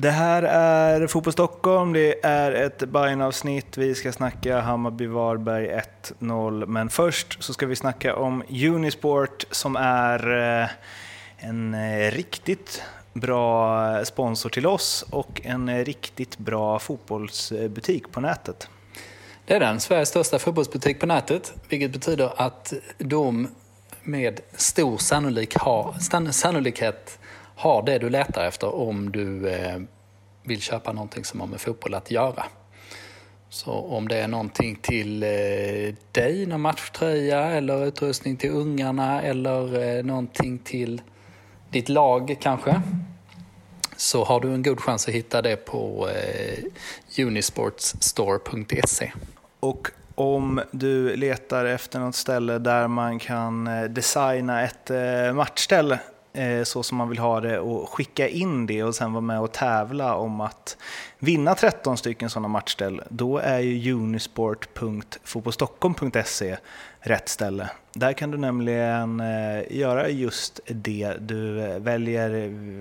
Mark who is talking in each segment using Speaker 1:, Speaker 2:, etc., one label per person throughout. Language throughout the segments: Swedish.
Speaker 1: Det här är Fotboll Stockholm, det är ett Bayern-avsnitt. Vi ska snacka Hammarby-Varberg 1-0, men först så ska vi snacka om Unisport som är eh, en eh, riktigt bra sponsor till oss och en eh, riktigt bra fotbollsbutik på nätet.
Speaker 2: Det är den, Sveriges största fotbollsbutik på nätet, vilket betyder att de med stor sannolik har, sannolikhet har det du letar efter om du eh, vill köpa någonting som har med fotboll att göra. Så om det är någonting till eh, dig, någon matchtröja eller utrustning till ungarna eller eh, någonting till ditt lag kanske så har du en god chans att hitta det på eh, unisportsstore.se.
Speaker 1: Och om du letar efter något ställe där man kan eh, designa ett eh, Eh, så som man vill ha det och skicka in det och sen vara med och tävla om att vinna 13 stycken sådana matchställ, då är ju unisport.fotbollstockholm.se rätt ställe. Där kan du nämligen eh, göra just det. Du väljer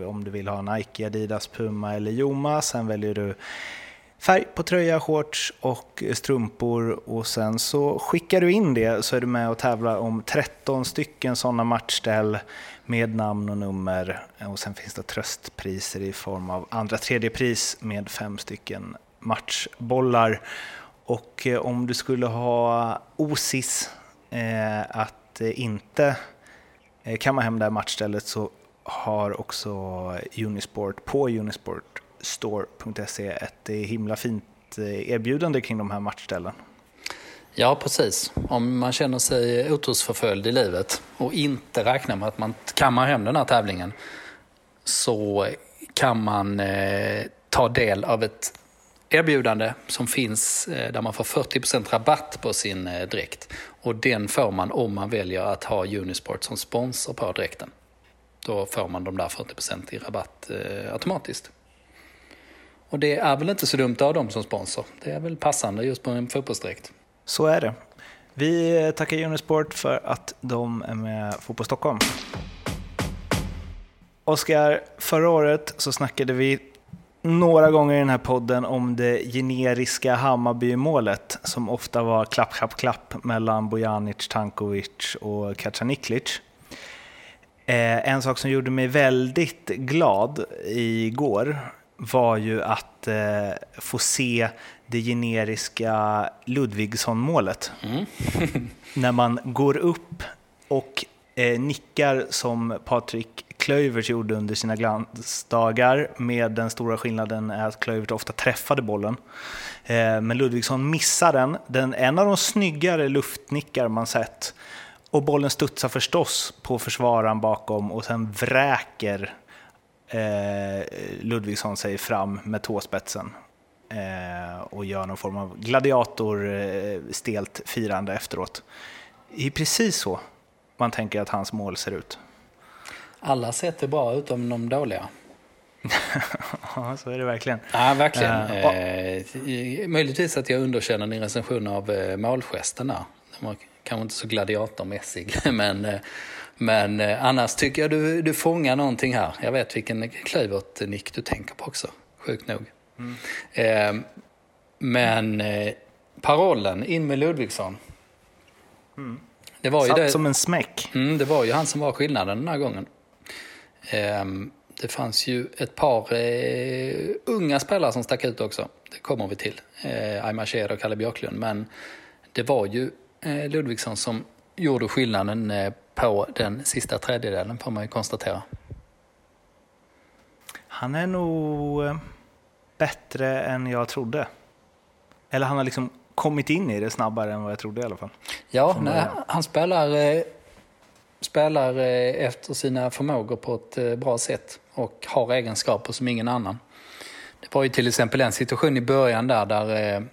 Speaker 1: om du vill ha Nike, Adidas, Puma eller Joma. Sen väljer du färg på tröja, shorts och strumpor och sen så skickar du in det så är du med och tävlar om 13 stycken sådana matchställ med namn och nummer och sen finns det tröstpriser i form av andra tredje pris med fem stycken matchbollar. Och eh, om du skulle ha osis eh, att inte eh, kamma hem det här matchstället så har också Unisport på Unisport store.se ett eh, himla fint eh, erbjudande kring de här matchställen.
Speaker 2: Ja, precis. Om man känner sig otursförföljd i livet och inte räknar med att man kammar hem den här tävlingen så kan man eh, ta del av ett erbjudande som finns eh, där man får 40% rabatt på sin eh, dräkt. Och den får man om man väljer att ha Unisport som sponsor på dräkten. Då får man de där 40% i rabatt eh, automatiskt. Och det är väl inte så dumt av dem som sponsor. Det är väl passande just på en fotbollsdräkt.
Speaker 1: Så är det. Vi tackar Unisport för att de är med Fotboll Stockholm. Oskar, förra året så snackade vi några gånger i den här podden om det generiska Hammarby-målet som ofta var klapp, klapp, klapp mellan Bojanic, Tankovic och Kacaniklic. Eh, en sak som gjorde mig väldigt glad igår var ju att eh, få se det generiska Ludvigsson-målet. Mm. När man går upp och eh, nickar som Patrik Klövers gjorde under sina glansdagar med den stora skillnaden är att Klövert ofta träffade bollen. Eh, men Ludvigsson missar den. den. En av de snyggare luftnickar man sett. Och bollen studsar förstås på försvararen bakom och sen vräker eh, Ludvigsson sig fram med tåspetsen eh, och gör någon form av gladiator eh, firande efteråt. Det är precis så man tänker att hans mål ser ut.
Speaker 2: Alla sätt är bra utom de dåliga.
Speaker 1: ja, så är det verkligen.
Speaker 2: Ja, verkligen. Uh, eh, möjligtvis att jag underkänner din recension av eh, målgesten där. Kanske inte så gladiatormässig, men eh, men eh, annars tycker jag du, du fångar någonting här. Jag vet vilken Klövert-nick du tänker på också, sjukt nog. Mm. Eh, men eh, parollen, in med Ludvigsson.
Speaker 1: Mm. Det var ju Satt det, som en smäck.
Speaker 2: Mm, det var ju han som var skillnaden den här gången. Eh, det fanns ju ett par eh, unga spelare som stack ut också. Det kommer vi till. Eh, Aymar och Kalle Björklund. Men det var ju eh, Ludvigsson som gjorde skillnaden eh, på den sista tredjedelen får man ju konstatera.
Speaker 1: Han är nog eh, bättre än jag trodde. Eller han har liksom kommit in i det snabbare än vad jag trodde i alla fall.
Speaker 2: Ja, nej, han spelar, eh, spelar efter sina förmågor på ett bra sätt och har egenskaper som ingen annan. Det var ju till exempel en situation i början där, där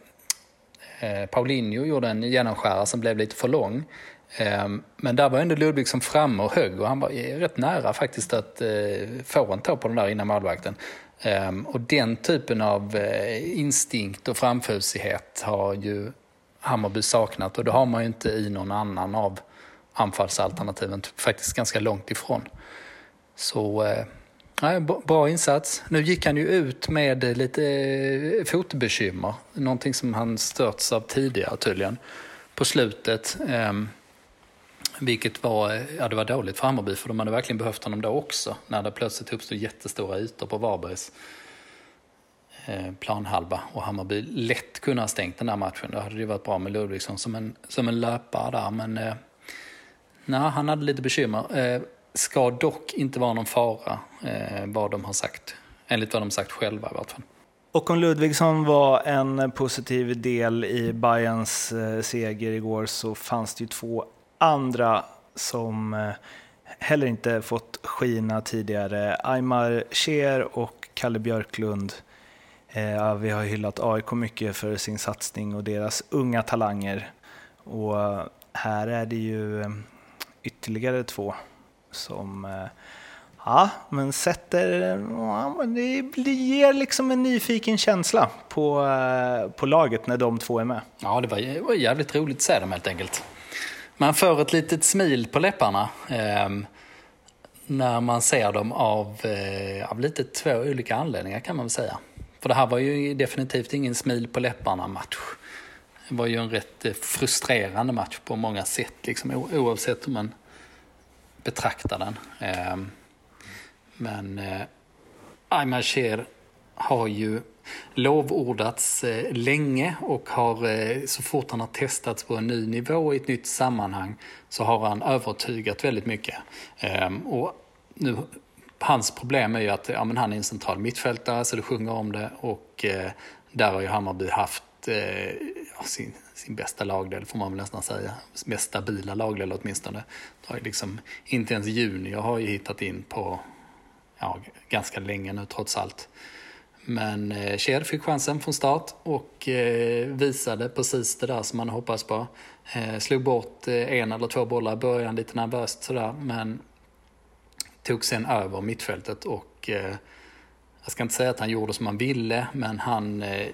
Speaker 2: Eh, Paulinho gjorde en genomskära som blev lite för lång. Eh, men där var ändå Ludvigsson framme och högg och han var rätt nära faktiskt att eh, få en tå på den där innan målvakten. Eh, och den typen av instinkt och framfusighet har ju Hammarby saknat och det har man ju inte i någon annan av anfallsalternativen, faktiskt ganska långt ifrån. Så Ja, bra insats. Nu gick han ju ut med lite eh, fotbekymmer. Någonting som han störts av tidigare tydligen. På slutet. Ehm, vilket var, eh, ja, det var dåligt för Hammarby för de hade verkligen behövt honom då också. När det plötsligt uppstod jättestora ytor på Varbergs eh, planhalva och Hammarby lätt kunde ha stängt den där matchen. Då hade det varit bra med Ludvigsson som en, som en löpare där. Men eh, nej, han hade lite bekymmer. Eh, ska dock inte vara någon fara, eh, vad de har sagt. Enligt vad de sagt själva i vart fall.
Speaker 1: Och om Ludvigsson var en positiv del i Bayerns eh, seger igår så fanns det ju två andra som eh, heller inte fått skina tidigare. Aymar Cher och Kalle Björklund. Eh, vi har hyllat AIK mycket för sin satsning och deras unga talanger. Och här är det ju eh, ytterligare två som eh, ja, men sätter, ja, men det ger liksom en nyfiken känsla på, eh, på laget när de två är med.
Speaker 2: Ja, det var, det var jävligt roligt att se dem helt enkelt. Man får ett litet smil på läpparna eh, när man ser dem av, eh, av lite två olika anledningar kan man väl säga. För det här var ju definitivt ingen smil på läpparna-match. Det var ju en rätt eh, frustrerande match på många sätt, liksom, oavsett hur man betraktar den. Ehm, men eh, Ayman Sher Cher har ju lovordats eh, länge och har eh, så fort han har testats på en ny nivå i ett nytt sammanhang så har han övertygat väldigt mycket. Ehm, och nu, hans problem är ju att ja, men han är en central mittfältare så det sjunger om det och där har ju Hammarby haft ja, sin, sin bästa lagdel får man väl nästan säga. Mest stabila lagdel åtminstone. Har liksom, inte ens Junior har ju hittat in på ja, ganska länge nu trots allt. Men eh, Cher fick chansen från start och eh, visade precis det där som man hoppas på. Eh, slog bort eh, en eller två bollar i början lite nervöst sådär men tog sen över mittfältet och eh, jag ska inte säga att han gjorde som han ville men han eh,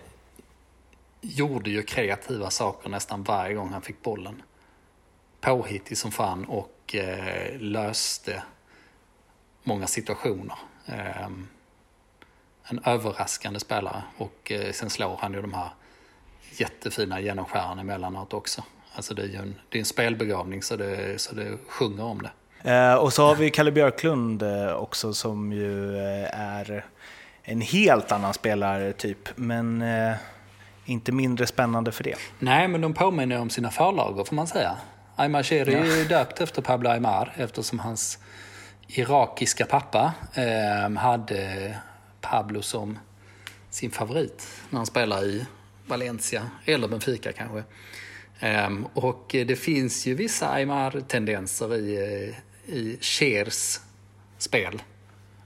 Speaker 2: gjorde ju kreativa saker nästan varje gång han fick bollen. Påhittig som fan och eh, löste många situationer. Eh, en överraskande spelare och eh, sen slår han ju de här jättefina genomskärarna emellanåt också. Alltså det är ju en, det är en spelbegravning så det, så det sjunger om det.
Speaker 1: Eh, och så har vi Kalle Björklund eh, också som ju eh, är en helt annan spelartyp. Men eh, inte mindre spännande för det.
Speaker 2: Nej, men de påminner om sina förlagor får man säga. Aymar Sheri är ju döpt efter Pablo Aymar eftersom hans irakiska pappa eh, hade Pablo som sin favorit när han spelar i Valencia, eller Benfica kanske. Um, och det finns ju vissa Aymar-tendenser i, eh, i Chers spel.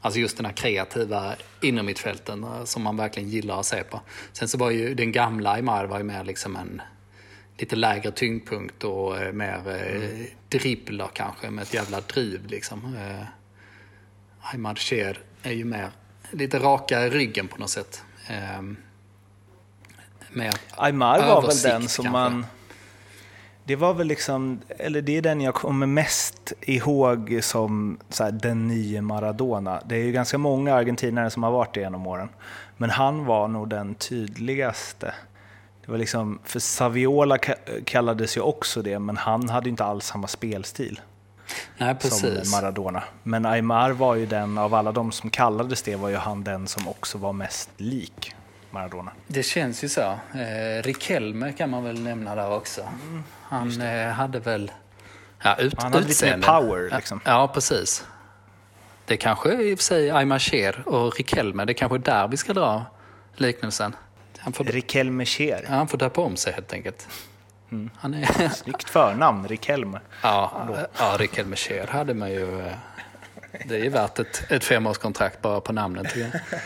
Speaker 2: Alltså just den här kreativa innermittfälten eh, som man verkligen gillar att se på. Sen så var ju den gamla Aymar var ju mer liksom en lite lägre tyngdpunkt och eh, mer mm. dribblar kanske med ett jävla driv liksom. Eh, Aymar Cher är ju mer lite rakare i ryggen på något sätt. Eh,
Speaker 1: mer Aymar var väl den som kanske. man det var väl liksom, eller det är den jag kommer mest ihåg som här, den nya Maradona. Det är ju ganska många argentinare som har varit det genom åren. Men han var nog den tydligaste. Det var liksom, för Saviola kallades ju också det, men han hade inte alls samma spelstil.
Speaker 2: Nej, som
Speaker 1: Maradona. Men Aymar var ju den, av alla de som kallades det, var ju han den som också var mest lik Maradona.
Speaker 2: Det känns ju så. Eh, Riquelme kan man väl nämna där också. Mm. Han eh, hade väl... Ja, ut,
Speaker 1: han hade lite mer power liksom.
Speaker 2: Ja, ja, precis. Det kanske i och för sig Aymar Cher och Riquelme, det är kanske där vi ska dra liknelsen.
Speaker 1: Han får, Riquelme Cher?
Speaker 2: Ja, han får döpa om sig helt enkelt.
Speaker 1: Mm. Han är... Snyggt förnamn, Riquelme.
Speaker 2: Ja, ja, Riquelme Cher hade man ju... Det är ju värt ett, ett femårskontrakt bara på namnet tycker jag.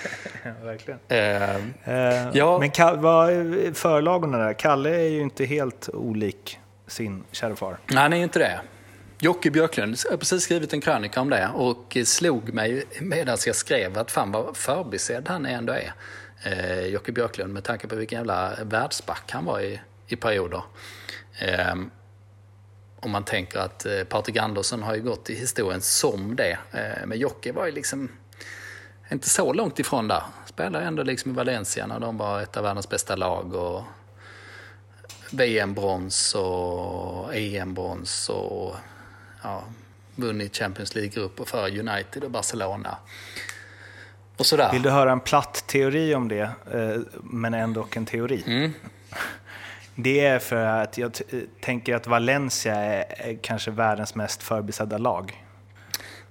Speaker 1: ja, verkligen. Eh, eh, ja. Men vad förlagorna där? Kalle är ju inte helt olik sin kära far.
Speaker 2: Nej, han är ju inte det. Jocke Björklund, jag har precis skrivit en krönika om det och slog mig medan jag skrev att fan vad förbisedd han ändå är. Eh, Jocke Björklund med tanke på vilken jävla världsback han var i, i perioder. Eh, om man tänker att eh, Patrik Andersson har ju gått i historien som det. Eh, men Jocke var ju liksom inte så långt ifrån där. Spelade ändå liksom i Valencia när de var ett av världens bästa lag. Och VM-brons och EM-brons och ja, vunnit Champions League-grupper för United och Barcelona. Och sådär.
Speaker 1: Vill du höra en platt teori om det, eh, men ändå en teori?
Speaker 2: Mm.
Speaker 1: Det är för att jag tänker att Valencia är kanske världens mest förbisedda lag.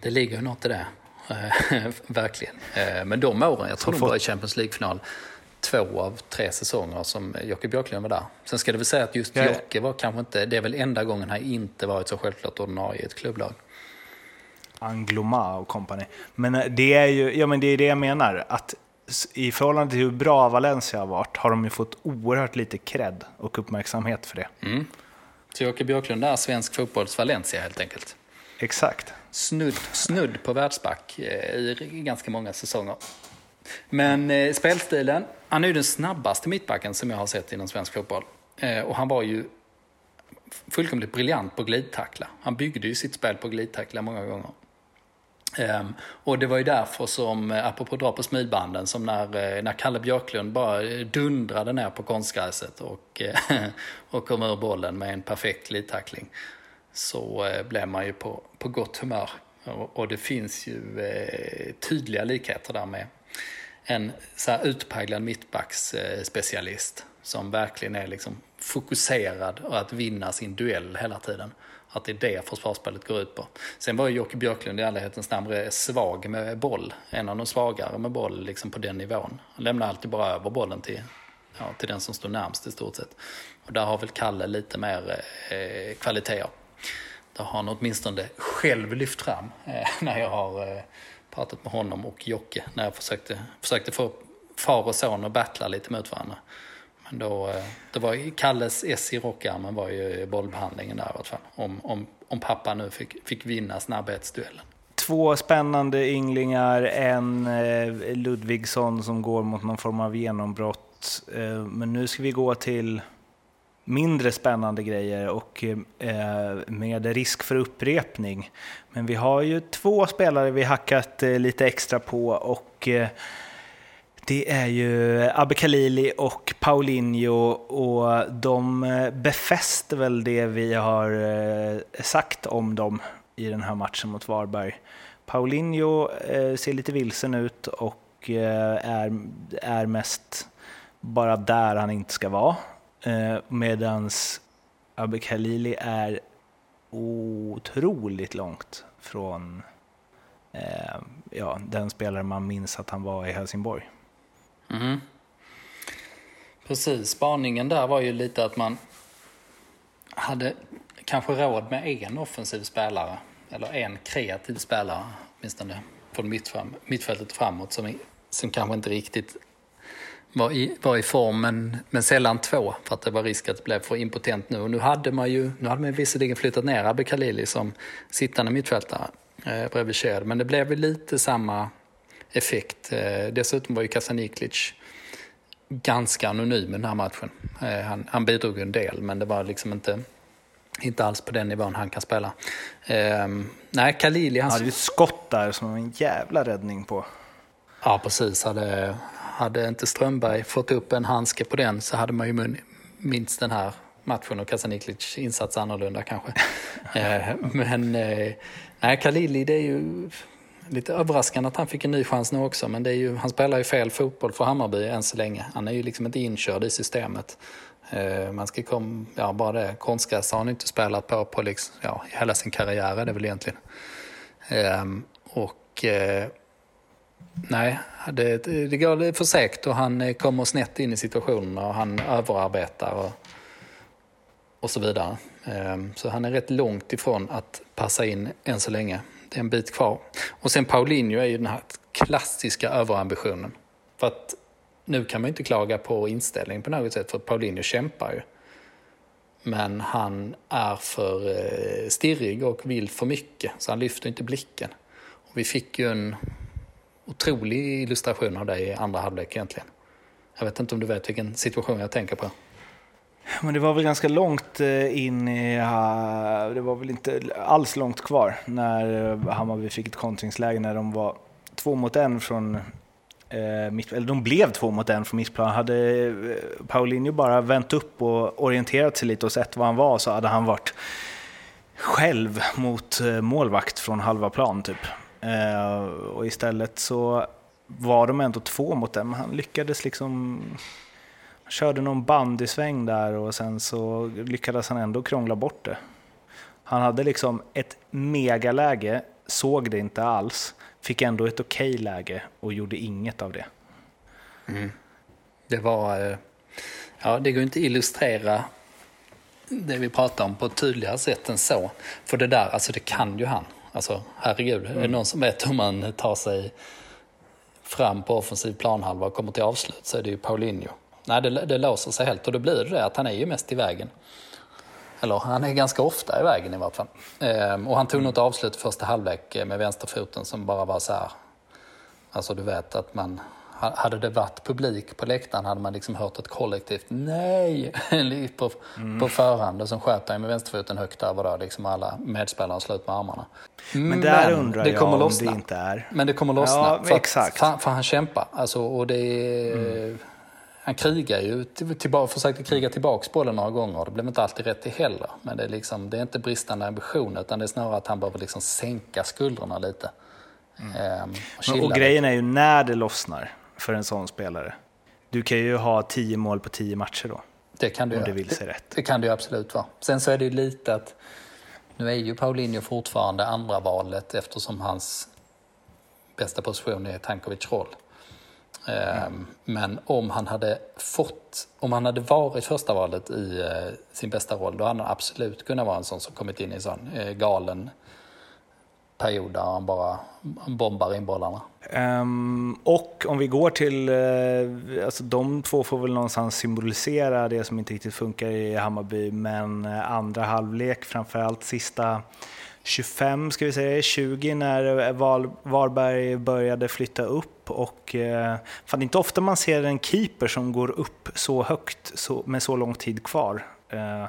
Speaker 2: Det ligger något i det. Verkligen. Eh, men de åren, jag tror de var i Champions League-final två av tre säsonger som Jocke Björklund var där. Sen ska det väl säga att just Jocke var kanske inte, det är väl enda gången han inte varit så självklart ordinarie i ett klubblag.
Speaker 1: Angloma och company. Men eh, det är ju, ja men det är det jag menar, att i förhållande till hur bra Valencia har varit har de ju fått oerhört lite cred och uppmärksamhet för det.
Speaker 2: Mm. Så Jocke Björklund är svensk fotbolls Valencia helt enkelt.
Speaker 1: Exakt.
Speaker 2: Snudd, snudd på världsback eh, i ganska många säsonger. Men eh, spelstilen, han är ju den snabbaste mittbacken som jag har sett inom svensk fotboll. Eh, och han var ju fullkomligt briljant på glidtackla. Han byggde ju sitt spel på glidtackla många gånger. Um, och det var ju därför som, eh, apropå dra på smidbanden, som när, eh, när Kalle Björklund bara eh, dundrade ner på konstgräset och, och kom ur bollen med en perfekt glidtackling. Så blev man ju på, på gott humör. Och, och det finns ju eh, tydliga likheter där med en så här utpräglad mittbacksspecialist som verkligen är liksom fokuserad och att vinna sin duell hela tiden. Att det är det försvarsspelet går ut på. Sen var ju Jocke Björklund i ärlighetens namn svag med boll. En av de svagare med boll liksom på den nivån. Han lämnar alltid bara över bollen till, ja, till den som står närmst i stort sett. Och där har väl Kalle lite mer eh, kvaliteter. Det har han åtminstone själv lyft fram eh, när jag har eh, pratat med honom och Jocke. När jag försökte, försökte få far och son att battla lite mot varandra. Men då, eh, det var Kalles S i rockarmen var ju bollbehandlingen där i alla fall. Om, om, om pappa nu fick, fick vinna snabbhetsduellen.
Speaker 1: Två spännande ynglingar, en eh, Ludvigsson som går mot någon form av genombrott. Eh, men nu ska vi gå till mindre spännande grejer och med risk för upprepning. Men vi har ju två spelare vi hackat lite extra på och det är ju Abbe Khalili och Paulinho och de eh, befäster väl det vi har eh, sagt om dem i den här matchen mot Varberg. Paulinho eh, ser lite vilsen ut och är, är mest bara där han inte ska vara. Medan Abbe Khalili är otroligt långt från ja, den spelare man minns att han var i Helsingborg.
Speaker 2: Mm. Precis, spaningen där var ju lite att man hade kanske råd med en offensiv spelare, eller en kreativ spelare åtminstone, från mittfram, mittfältet framåt som, som kanske inte riktigt var i, var i form, men, men sällan två för att det var risk att det blev för impotent nu. Och nu hade man ju, nu hade man visserligen flyttat ner Abbe Khalili som sittande mittfältare eh, bredvid Kjell, men det blev ju lite samma effekt. Eh, dessutom var ju Kasaniklic ganska anonym i den här matchen. Eh, han, han bidrog en del, men det var liksom inte, inte alls på den nivån han kan spela. Eh, nej, Khalili...
Speaker 1: Han hade ju ett skott där som en jävla räddning på.
Speaker 2: Ja, precis. Hade, hade inte Strömberg fått upp en handske på den så hade man ju minst den här matchen och Kasaniklic insats annorlunda kanske. eh, men eh, nej, Khalili det är ju lite överraskande att han fick en ny chans nu också, men det är ju, han spelar ju fel fotboll för Hammarby än så länge. Han är ju liksom inte inkörd i systemet. Eh, man ska komma, ja bara det, konstgräs har han inte spelat på, på liksom, ja, hela sin karriär är det väl egentligen. Ehm, och eh, nej, det, det går för segt och han eh, kommer snett in i situationerna och han överarbetar och, och så vidare. Ehm, så han är rätt långt ifrån att passa in än så länge det är en bit kvar. Och sen Paulinho är ju den här klassiska överambitionen. För att nu kan man inte klaga på inställningen på något sätt, för Paulinho kämpar ju. Men han är för eh, stirrig och vill för mycket, så han lyfter inte blicken. Och vi fick ju en otrolig illustration av det i andra halvlek egentligen. Jag vet inte om du vet vilken situation jag tänker på.
Speaker 1: Men det var väl ganska långt eh, in i, det var väl inte alls långt kvar när eh, Hammarby fick ett kontringsläge när de var två mot en från eh, mitt, eller de blev två mot en från mittplan. Hade Paulinho bara vänt upp och orienterat sig lite och sett var han var så hade han varit själv mot målvakt från halva plan typ. Och istället så var de ändå två mot en, men han lyckades liksom körde någon bandysväng där och sen så lyckades han ändå krångla bort det. Han hade liksom ett megaläge, såg det inte alls, fick ändå ett okej okay läge och gjorde inget av det.
Speaker 2: Mm. Det var... Eh, ja, det går inte att illustrera det vi pratar om på ett tydligare sätt än så. För det där, alltså det kan ju han. Alltså herregud, mm. är det mm. någon som vet hur man tar sig fram på offensiv planhalva och kommer till avslut så är det ju Paulinho. Nej, det, det låser sig helt och då blir det det att han är ju mest i vägen. Eller han är ganska ofta i vägen i vart fall. Ehm, och han tog något avslut i första halvlek med vänsterfoten som bara var så här. Alltså du vet att man, hade det varit publik på läktaren hade man liksom hört ett kollektivt nej på, mm. på förhand och sen sköt han med vänsterfoten högt över då, liksom alla medspelare slut med armarna.
Speaker 1: Men där Men undrar det jag om lossna. det inte är.
Speaker 2: Men det kommer lossna. Ja, för. Att, för, för han kämpar. Alltså, och det är, mm han krigar ju, tillbaka, försökte kriga tillbaka bollen några gånger. Det blev inte alltid rätt i heller. Men det är, liksom, det är inte bristande ambition utan det är snarare att han behöver liksom sänka skuldrorna lite.
Speaker 1: Mm. Ehm, och, och grejen är ju när det lossnar för en sån spelare. Du kan ju ha tio mål på tio matcher då.
Speaker 2: Det kan du
Speaker 1: om det vill sig rätt.
Speaker 2: Det kan det ju absolut vara. Sen så är det ju lite att nu är ju Paulinho fortfarande andra valet eftersom hans bästa position är Tankovic roll. Ehm, men om han hade fått, om han hade varit första valet i eh, sin bästa roll, då hade han absolut kunnat vara en sån som kommit in i en sån eh, galen period där han bara bombar in bollarna.
Speaker 1: Um, och om vi går till, uh, alltså de två får väl någonstans symbolisera det som inte riktigt funkar i Hammarby, men andra halvlek, framförallt sista 25, ska vi säga, 20 när Varberg började flytta upp och eh, fan, inte ofta man ser en keeper som går upp så högt så, med så lång tid kvar. Eh,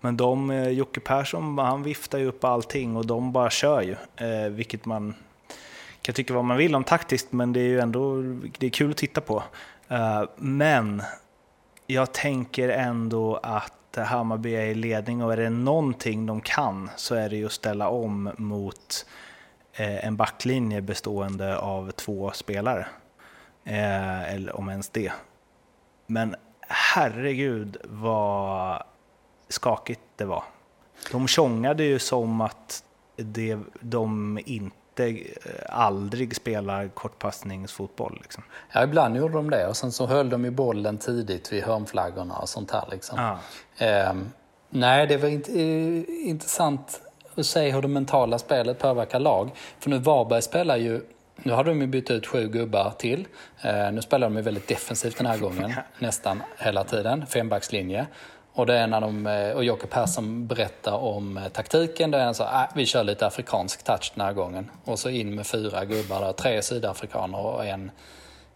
Speaker 1: men de, eh, Jocke Persson, han viftar ju upp allting och de bara kör ju, eh, vilket man kan tycka vad man vill om taktiskt, men det är ju ändå det är kul att titta på. Eh, men jag tänker ändå att Hammarby är i ledning och är det någonting de kan så är det ju att ställa om mot eh, en backlinje bestående av två spelare. Eh, eller om ens det. Men herregud vad skakigt det var. De tjongade ju som att det, de inte aldrig spelar kortpassningsfotboll. Liksom.
Speaker 2: Ja, ibland gjorde de det och sen så höll de ju bollen tidigt vid hörnflaggorna och sånt här. Liksom. Ah. Eh, nej, det var inte, eh, intressant att se hur det mentala spelet påverkar lag. För nu Varberg spelar ju nu har de ju bytt ut sju gubbar till. Eh, nu spelar de ju väldigt defensivt den här gången, nästan hela tiden. Fembackslinje. Och det är när de, eh, och Jocke Persson berättar om eh, taktiken. Då är han så äh, vi kör lite afrikansk touch den här gången. Och så in med fyra gubbar där, tre sydafrikaner och en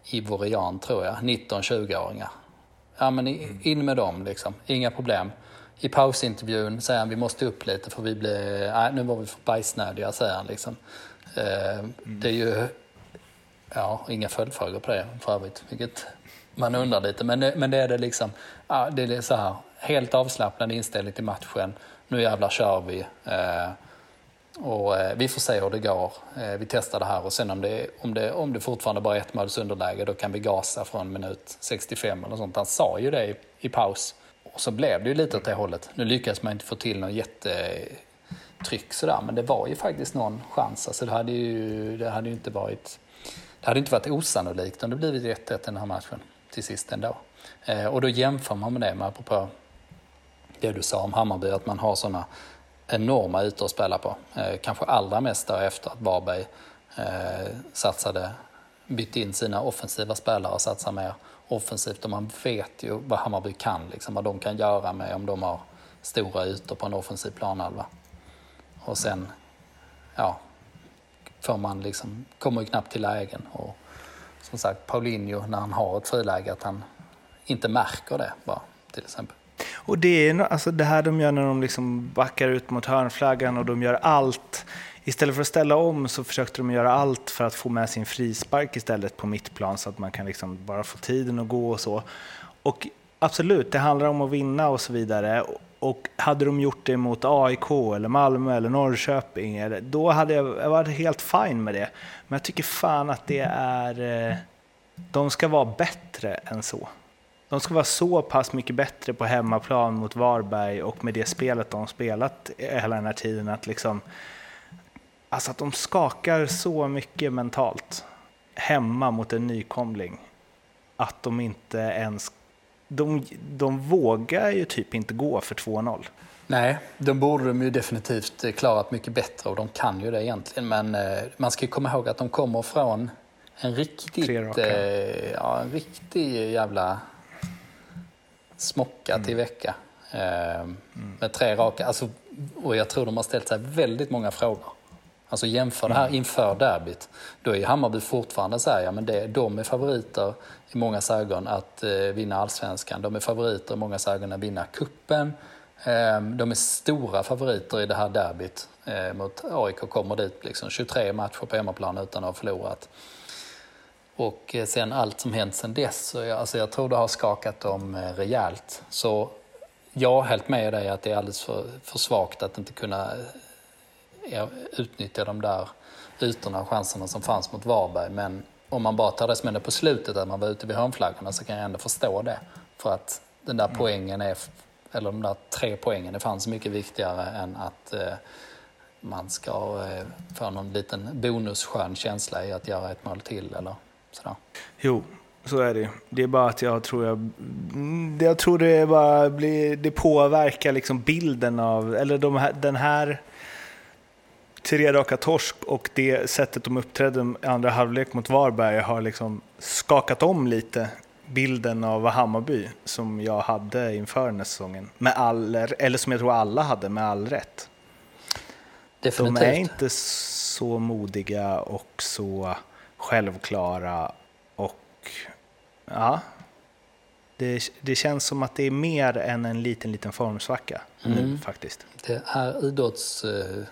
Speaker 2: ivorian tror jag, 19-20-åringar. Ja men in med dem liksom, inga problem. I pausintervjun säger han vi måste upp lite för vi blir, nej nu var vi för bajsnödiga säger han liksom. Eh, det är ju, ja inga följdfrågor på det för övrigt, vilket man undrar lite. Men, men det är det liksom, ja, det är så här, helt avslappnad inställning till matchen. Nu jävlar kör vi. Eh, och eh, vi får se hur det går. Eh, vi testar det här och sen om det, om det, om det fortfarande bara är ett måls underläge då kan vi gasa från minut 65 eller sånt. Han sa ju det i, i paus. Och så blev det ju lite åt det hållet. Nu lyckades man inte få till någon jättetryck sådär men det var ju faktiskt någon chans. Alltså det hade ju, det hade ju inte varit det hade inte varit osannolikt om det blivit 1-1 i den här matchen till sist ändå. Eh, och då jämför man med det, med apropå det du sa om Hammarby, att man har sådana enorma ytor att spela på. Eh, kanske allra mest efter att Varberg eh, satsade, bytte in sina offensiva spelare och satsade mer offensivt. Och man vet ju vad Hammarby kan, liksom, vad de kan göra med om de har stora ytor på en offensiv planhalva. Och sen, ja, får man liksom, kommer ju knappt till lägen. Och som sagt, Paulinho, när han har ett friläge, att han inte märker det bara, till exempel.
Speaker 1: Och det är alltså det här de gör när de liksom backar ut mot hörnflaggan och de gör allt istället för att ställa om så försökte de göra allt för att få med sin frispark istället på mittplan så att man kan liksom bara få tiden att gå och så. Och absolut, det handlar om att vinna och så vidare. Och hade de gjort det mot AIK eller Malmö eller Norrköping, då hade jag, jag varit helt fine med det. Men jag tycker fan att det är... Eh, de ska vara bättre än så. De ska vara så pass mycket bättre på hemmaplan mot Varberg och med det spelet de spelat hela den här tiden att liksom... Alltså att de skakar så mycket mentalt hemma mot en nykomling att de inte ens de, de vågar ju typ inte gå för 2-0.
Speaker 2: Nej, de borde de ju definitivt klarat mycket bättre och de kan ju det egentligen. Men eh, man ska komma ihåg att de kommer från en riktigt, eh, ja, en riktig jävla smocka mm. till vecka. Eh, mm. Med tre raka. Alltså, och jag tror de har ställt sig väldigt många frågor. Alltså jämför det här mm. inför derbyt. Då är Hammarby fortfarande så här, ja men det, de är favoriter i många ögon att eh, vinna allsvenskan. De är favoriter i många ögon att vinna kuppen. Eh, de är stora favoriter i det här derbyt eh, mot AIK. Kommer dit liksom 23 matcher på hemmaplan utan att ha förlorat. Och eh, sen allt som hänt sen dess, så jag, alltså jag tror det har skakat dem eh, rejält. Så jag är helt med dig att det är alldeles för, för svagt att inte kunna eh, utnyttja de där ytorna och chanserna som fanns mot Varberg. Men om man bara tar det som hände på slutet, att man var ute vid hörnflaggorna, så kan jag ändå förstå det. För att den där mm. poängen är, eller de där tre poängen, det fanns mycket viktigare än att eh, man ska eh, få någon liten bonusskön känsla i att göra ett mål till eller sådär.
Speaker 1: Jo, så är det Det är bara att jag tror jag, jag tror det bara blir, det påverkar liksom bilden av, eller de här, den här tre raka torsk och det sättet de uppträdde i andra halvlek mot Varberg har liksom skakat om lite bilden av Hammarby som jag hade inför den här säsongen. Med all, eller som jag tror alla hade med all rätt. Definitivt. De är inte så modiga och så självklara och ja, det, det känns som att det är mer än en liten, liten formsvacka mm. nu faktiskt.
Speaker 2: Det är idrotts eh,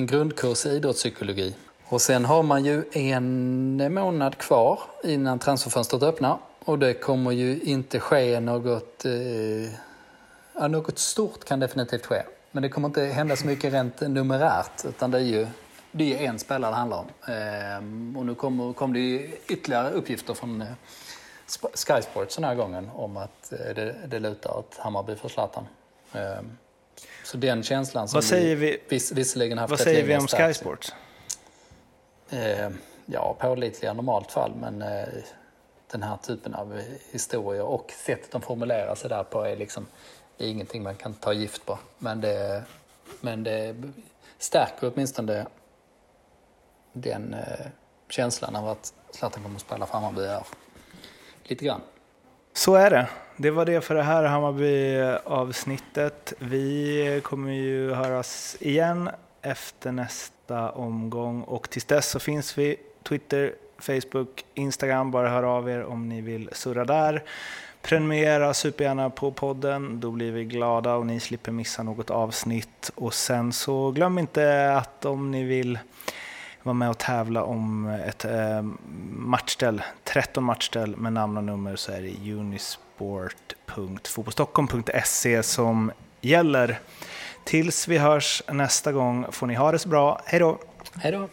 Speaker 2: en grundkurs i idrottspsykologi. Och sen har man ju en månad kvar innan transferfönstret öppnar. Och det kommer ju inte ske något... Eh, ja, något stort kan definitivt ske. Men det kommer inte hända så mycket rent numerärt. Utan det är ju det är en spelare det handlar om. Eh, och nu kommer, kom det ytterligare uppgifter från eh, Sky Sports den här gången om att eh, det, det lutar åt Hammarby för Zlatan. Eh, så den känslan som
Speaker 1: vad säger vi,
Speaker 2: vis, visserligen haft
Speaker 1: Vad säger vi om Sky Sports?
Speaker 2: Eh, ja, pålitliga normalt fall, men eh, den här typen av historier och sättet de formulerar sig där på är liksom är ingenting man kan ta gift på. Men det, men det stärker åtminstone den eh, känslan av att Zlatan kommer att spela för Hammarby här. Lite grann.
Speaker 1: Så är det. Det var det för det här Hammarby-avsnittet. Vi kommer ju höras igen efter nästa omgång och tills dess så finns vi Twitter, Facebook, Instagram. Bara hör av er om ni vill surra där. Prenumerera supergärna på podden, då blir vi glada och ni slipper missa något avsnitt. Och sen så glöm inte att om ni vill var med och tävla om ett eh, matchställ, 13 matchställ med namn och nummer så är det unisport.fotbollstockholm.se som gäller. Tills vi hörs nästa gång får ni ha det så bra. Hej då!
Speaker 2: Hej då!